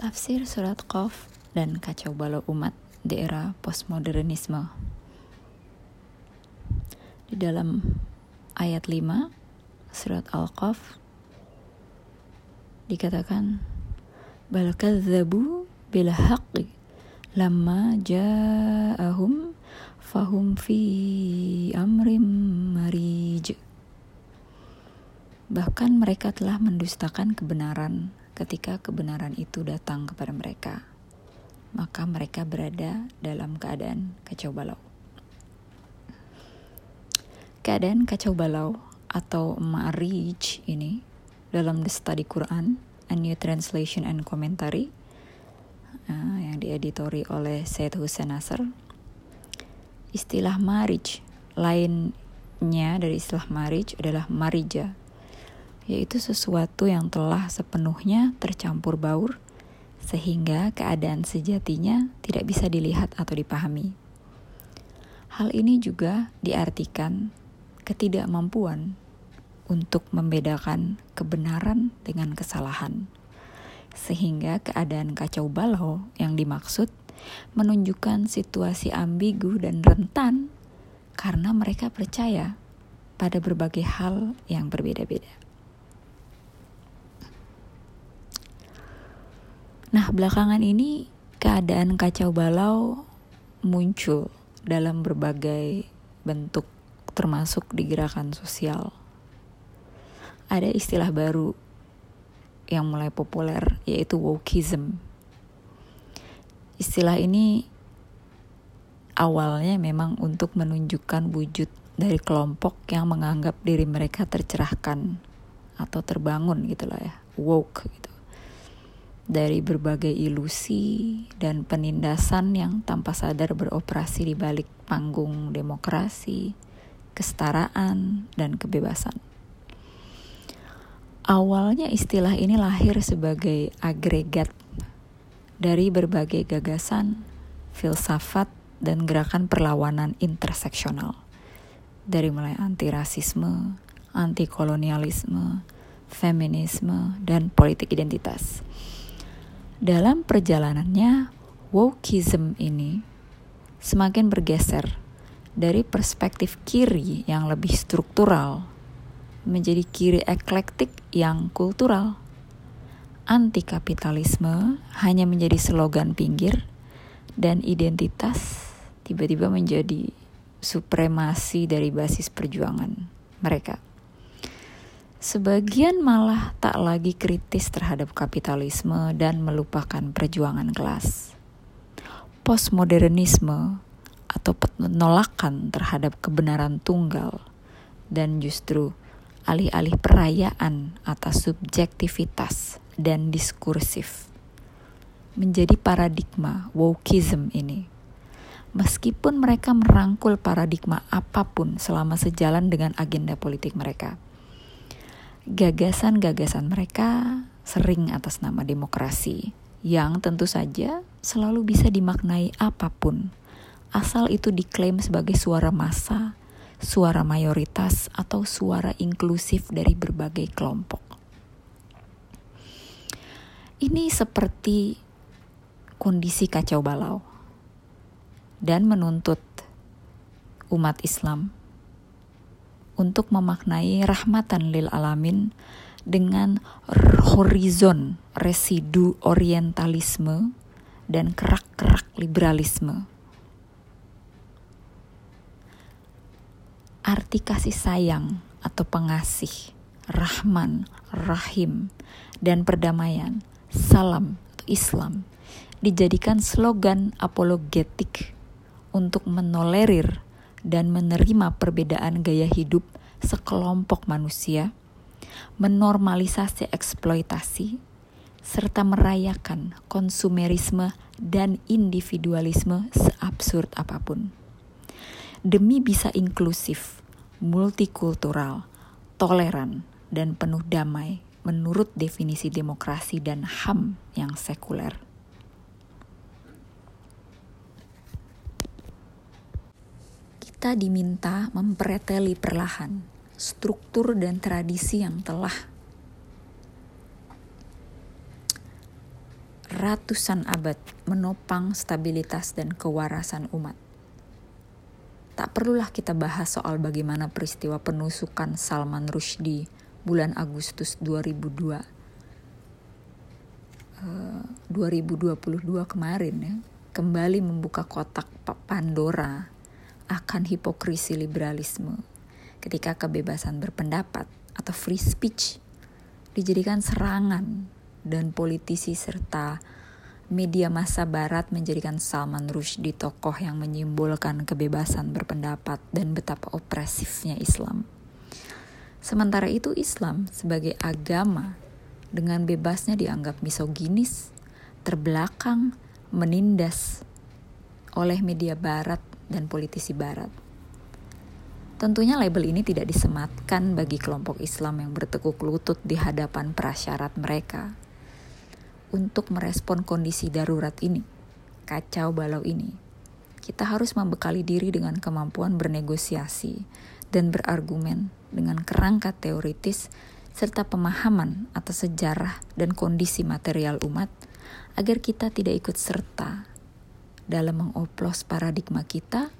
Tafsir surat Qaf dan kacau balau umat di era postmodernisme. Di dalam ayat 5 surat Al-Qaf dikatakan bal kadzabu bil haqqi lamma ja'ahum fahum fi amrim marij bahkan mereka telah mendustakan kebenaran ketika kebenaran itu datang kepada mereka, maka mereka berada dalam keadaan kacau balau. Keadaan kacau balau atau marij ini dalam The Study Quran, A New Translation and Commentary uh, yang dieditori oleh Said Hussein Nasr. Istilah marij lainnya dari istilah marij adalah marija yaitu sesuatu yang telah sepenuhnya tercampur baur sehingga keadaan sejatinya tidak bisa dilihat atau dipahami. Hal ini juga diartikan ketidakmampuan untuk membedakan kebenaran dengan kesalahan. Sehingga keadaan kacau balau yang dimaksud menunjukkan situasi ambigu dan rentan karena mereka percaya pada berbagai hal yang berbeda-beda. Nah, belakangan ini keadaan kacau balau muncul dalam berbagai bentuk termasuk di gerakan sosial. Ada istilah baru yang mulai populer yaitu wokeism. Istilah ini awalnya memang untuk menunjukkan wujud dari kelompok yang menganggap diri mereka tercerahkan atau terbangun gitu lah ya, woke gitu dari berbagai ilusi dan penindasan yang tanpa sadar beroperasi di balik panggung demokrasi, kesetaraan, dan kebebasan. Awalnya istilah ini lahir sebagai agregat dari berbagai gagasan, filsafat, dan gerakan perlawanan interseksional. Dari mulai anti-rasisme, anti-kolonialisme, feminisme, dan politik identitas. Dalam perjalanannya, wokeism ini semakin bergeser dari perspektif kiri yang lebih struktural menjadi kiri eklektik yang kultural. Anti kapitalisme hanya menjadi slogan pinggir dan identitas tiba-tiba menjadi supremasi dari basis perjuangan mereka. Sebagian malah tak lagi kritis terhadap kapitalisme dan melupakan perjuangan kelas. Postmodernisme atau penolakan terhadap kebenaran tunggal dan justru alih-alih perayaan atas subjektivitas dan diskursif menjadi paradigma wokeism ini. Meskipun mereka merangkul paradigma apa pun selama sejalan dengan agenda politik mereka gagasan-gagasan mereka sering atas nama demokrasi, yang tentu saja selalu bisa dimaknai apa pun, asal itu diklaim sebagai suara massa, suara mayoritas, atau suara inklusif dari berbagai kelompok. Ini seperti kondisi kacau balau dan menuntut umat Islam untuk memaknai rahmatan lil alamin dengan horizon residu orientalisme dan kerak-kerak liberalisme. Arti kasih sayang atau pengasih, rahman, rahim, dan perdamaian, salam atau Islam dijadikan slogan apologetik untuk menolerir dan menerima perbedaan gaya hidup sekelompok manusia, menormalisasi eksploitasi, serta merayakan konsumerisme dan individualisme seabsurd apa pun. Demi bisa inklusif, multikultural, toleran, dan penuh damai menurut definisi demokrasi dan HAM yang sekuler. Kita diminta mempreteli perlahan struktur dan tradisi yang telah ratusan abad menopang stabilitas dan kewarasan umat. Tak perlulah kita bahas soal bagaimana peristiwa penusukan Salman Rushdie bulan Agustus 2002. Uh, 2022 kemarin ya, kembali membuka kotak Pandora akan hipokrisi liberalisme ketika kebebasan berpendapat atau free speech dijadikan serangan dan politisi serta media masa barat menjadikan Salman Rushdie tokoh yang menyimbolkan kebebasan berpendapat dan betapa opresifnya Islam. Sementara itu Islam sebagai agama dengan bebasnya dianggap misoginis, terbelakang, menindas oleh media barat dan politisi barat. Tentunya label ini tidak disematkan bagi kelompok Islam yang bertekuk lutut di hadapan prasyarat mereka untuk merespon kondisi darurat ini, kacau balau ini. Kita harus membekali diri dengan kemampuan bernegosiasi dan berargumen dengan kerangka teoritis serta pemahaman atas sejarah dan kondisi material umat agar kita tidak ikut serta dalam mengoplos paradigma kita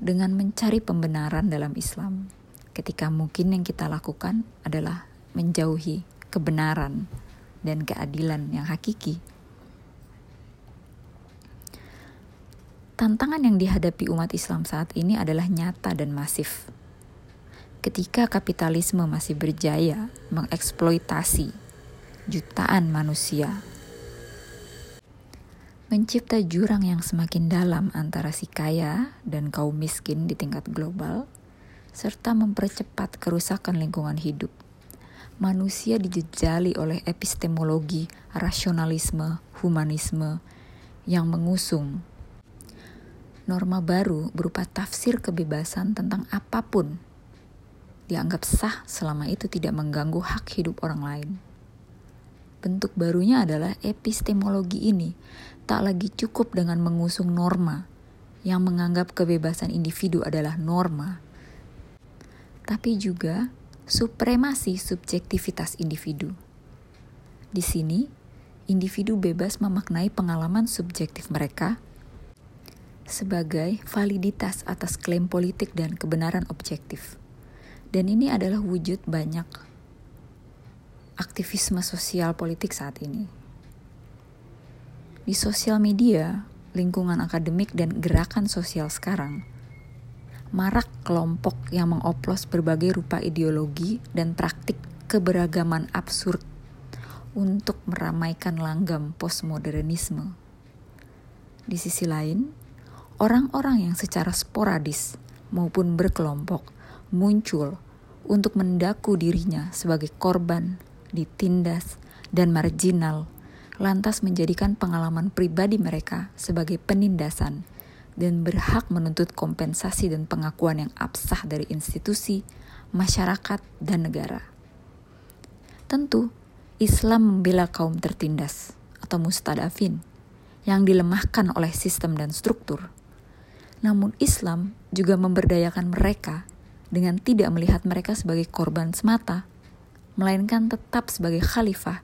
dengan mencari pembenaran dalam Islam ketika mungkin yang kita lakukan adalah menjauhi kebenaran dan keadilan yang hakiki. Tantangan yang dihadapi umat Islam saat ini adalah nyata dan masif. Ketika kapitalisme masih berjaya mengeksploitasi jutaan manusia, mencipta jurang yang semakin dalam antara si kaya dan kaum miskin di tingkat global, serta mempercepat kerusakan lingkungan hidup manusia dijejali oleh epistemologi, rasionalisme, humanisme yang mengusung norma baru berupa tafsir kebebasan tentang apa pun dianggap sah selama itu tidak mengganggu hak hidup orang lain. Bentuk barunya adalah epistemologi ini tak lagi cukup dengan mengusung norma yang menganggap kebebasan individu adalah norma, tapi juga supremasi subjektivitas individu. Di sini, individu bebas memaknai pengalaman subjektif mereka sebagai validitas atas klaim politik dan kebenaran objektif. Dan ini adalah wujud banyak aktivisme sosial politik saat ini. Di sosial media, lingkungan akademik dan gerakan sosial sekarang – marak kelompok yang mengoplos berbagai rupa ideologi dan praktik keberagaman absurd untuk meramaikan langgam postmodernisme. Di sisi lain, orang-orang yang secara sporadis maupun berkelompok muncul untuk mendaku dirinya sebagai korban, ditindas, dan marginal, lantas menjadikan pengalaman pribadi mereka sebagai penindasan dan berhak menuntut kompensasi dan pengakuan yang absah dari institusi, masyarakat, dan negara. Tentu, Islam membela kaum tertindas atau mustadafin yang dilemahkan oleh sistem dan struktur. Namun Islam juga memberdayakan mereka dengan tidak melihat mereka sebagai korban semata, melainkan tetap sebagai khalifah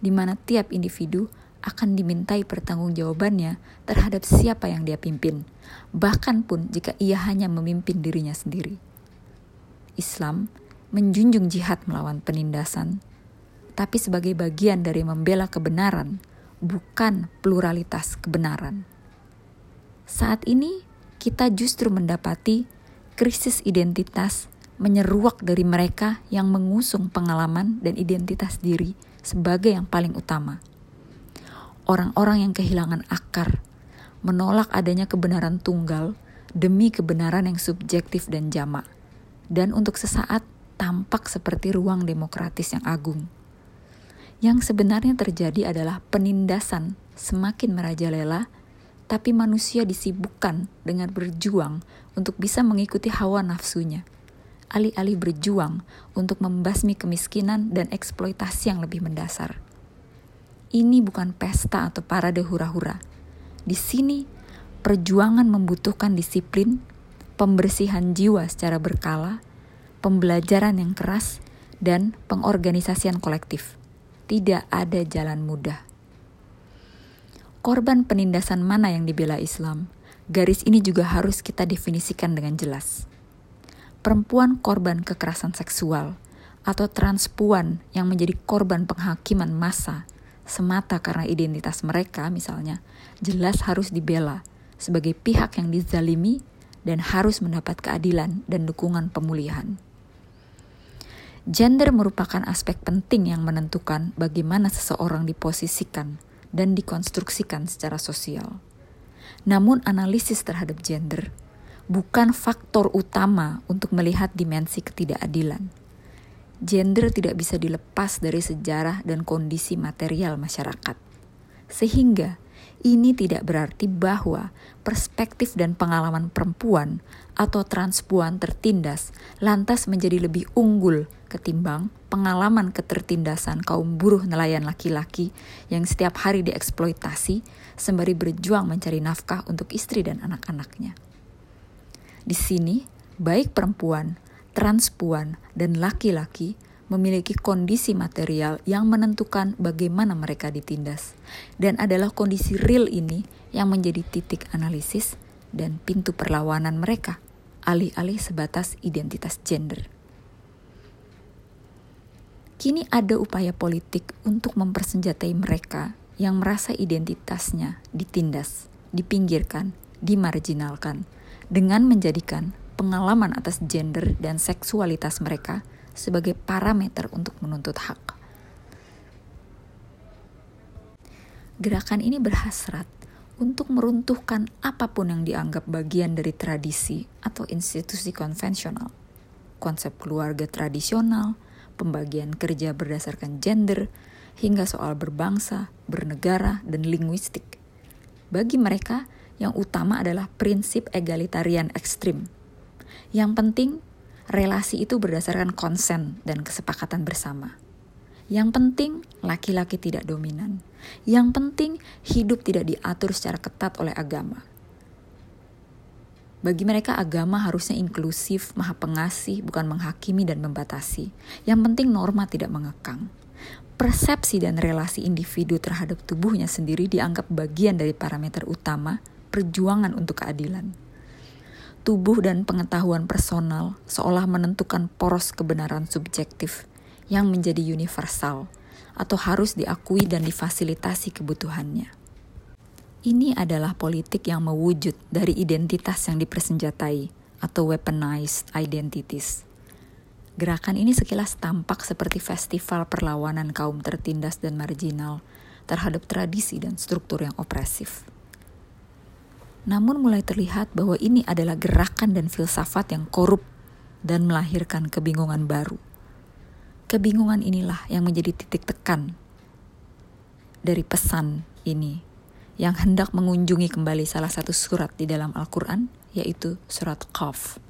di mana tiap individu akan dimintai pertanggungjawabannya terhadap siapa yang dia pimpin, bahkan pun jika ia hanya memimpin dirinya sendiri. Islam menjunjung jihad melawan penindasan, tapi sebagai bagian dari membela kebenaran, bukan pluralitas kebenaran. Saat ini, kita justru mendapati krisis identitas menyeruak dari mereka yang mengusung pengalaman dan identitas diri sebagai yang paling utama orang-orang yang kehilangan akar, menolak adanya kebenaran tunggal demi kebenaran yang subjektif dan jamak, dan untuk sesaat tampak seperti ruang demokratis yang agung. Yang sebenarnya terjadi adalah penindasan semakin merajalela, tapi manusia disibukkan dengan berjuang untuk bisa mengikuti hawa nafsunya, alih-alih berjuang untuk membasmi kemiskinan dan eksploitasi yang lebih mendasar. Ini bukan pesta atau parade hura-hura. Di sini, perjuangan membutuhkan disiplin, pembersihan jiwa secara berkala, pembelajaran yang keras, dan pengorganisasian kolektif. Tidak ada jalan mudah. korban penindasan mana yang dibela Islam, garis ini juga harus kita definisikan dengan jelas. Perempuan korban kekerasan seksual atau transpuan yang menjadi korban penghakiman massa semata karena identitas mereka misalnya, jelas harus dibela sebagai pihak yang dizalimi dan harus mendapat keadilan dan dukungan pemulihan. Gender merupakan aspek penting yang menentukan bagaimana seseorang diposisikan dan dikonstruksikan secara sosial. Namun, analisis terhadap gender bukan faktor utama untuk melihat dimensi ketidakadilan. Gender tidak bisa dilepas dari sejarah dan kondisi material masyarakat, sehingga ini tidak berarti bahwa perspektif dan pengalaman perempuan atau transpuan tertindas lantas menjadi lebih unggul ketimbang pengalaman ketertindasan kaum buruh nelayan laki-laki yang setiap hari dieksploitasi sembari berjuang mencari nafkah untuk istri dan anak-anaknya. Di sini, baik perempuan, transpuan, dan laki-laki memiliki kondisi material yang menentukan bagaimana mereka ditindas, dan adalah kondisi real ini yang menjadi titik analisis dan pintu perlawanan mereka, alih-alih sebatas identitas gender. Kini ada upaya politik untuk mempersenjatai mereka yang merasa identitasnya ditindas, dipinggirkan, dimarginalkan, dengan menjadikan pengalaman atas gender dan seksualitas mereka sebagai parameter untuk menuntut hak. Gerakan ini berhasrat untuk meruntuhkan apa pun yang dianggap bagian dari tradisi atau institusi konvensional, konsep keluarga tradisional, pembagian kerja berdasarkan gender, hingga soal berbangsa, bernegara, dan linguistik. Bagi mereka, yang utama adalah prinsip egalitarian ekstrim. Yang penting, relasi itu berdasarkan konsen dan kesepakatan bersama. Yang penting, laki-laki tidak dominan. Yang penting, hidup tidak diatur secara ketat oleh agama bagi mereka agama harusnya inklusif, maha pengasih, bukan menghakimi dan membatasi. Yang penting norma tidak mengekang. Persepsi dan relasi individu terhadap tubuhnya sendiri dianggap bagian dari parameter utama perjuangan untuk keadilan. Tubuh dan pengetahuan personal seolah menentukan poros kebenaran subjektif yang menjadi universal atau harus diakui dan difasilitasi kebutuhannya. Ini adalah politik yang mewujud dari identitas yang dipersenjatai atau weaponized identities. Gerakan ini sekilas tampak seperti festival perlawanan kaum tertindas dan marginal terhadap tradisi dan struktur yang opresif. Namun mulai terlihat bahwa ini adalah gerakan dan filsafat yang korup dan melahirkan kebingungan baru. Kebingungan inilah yang menjadi titik tekan dari pesan ini yang hendak mengunjungi kembali salah satu surat di dalam Al-Quran, yaitu surat Qaf.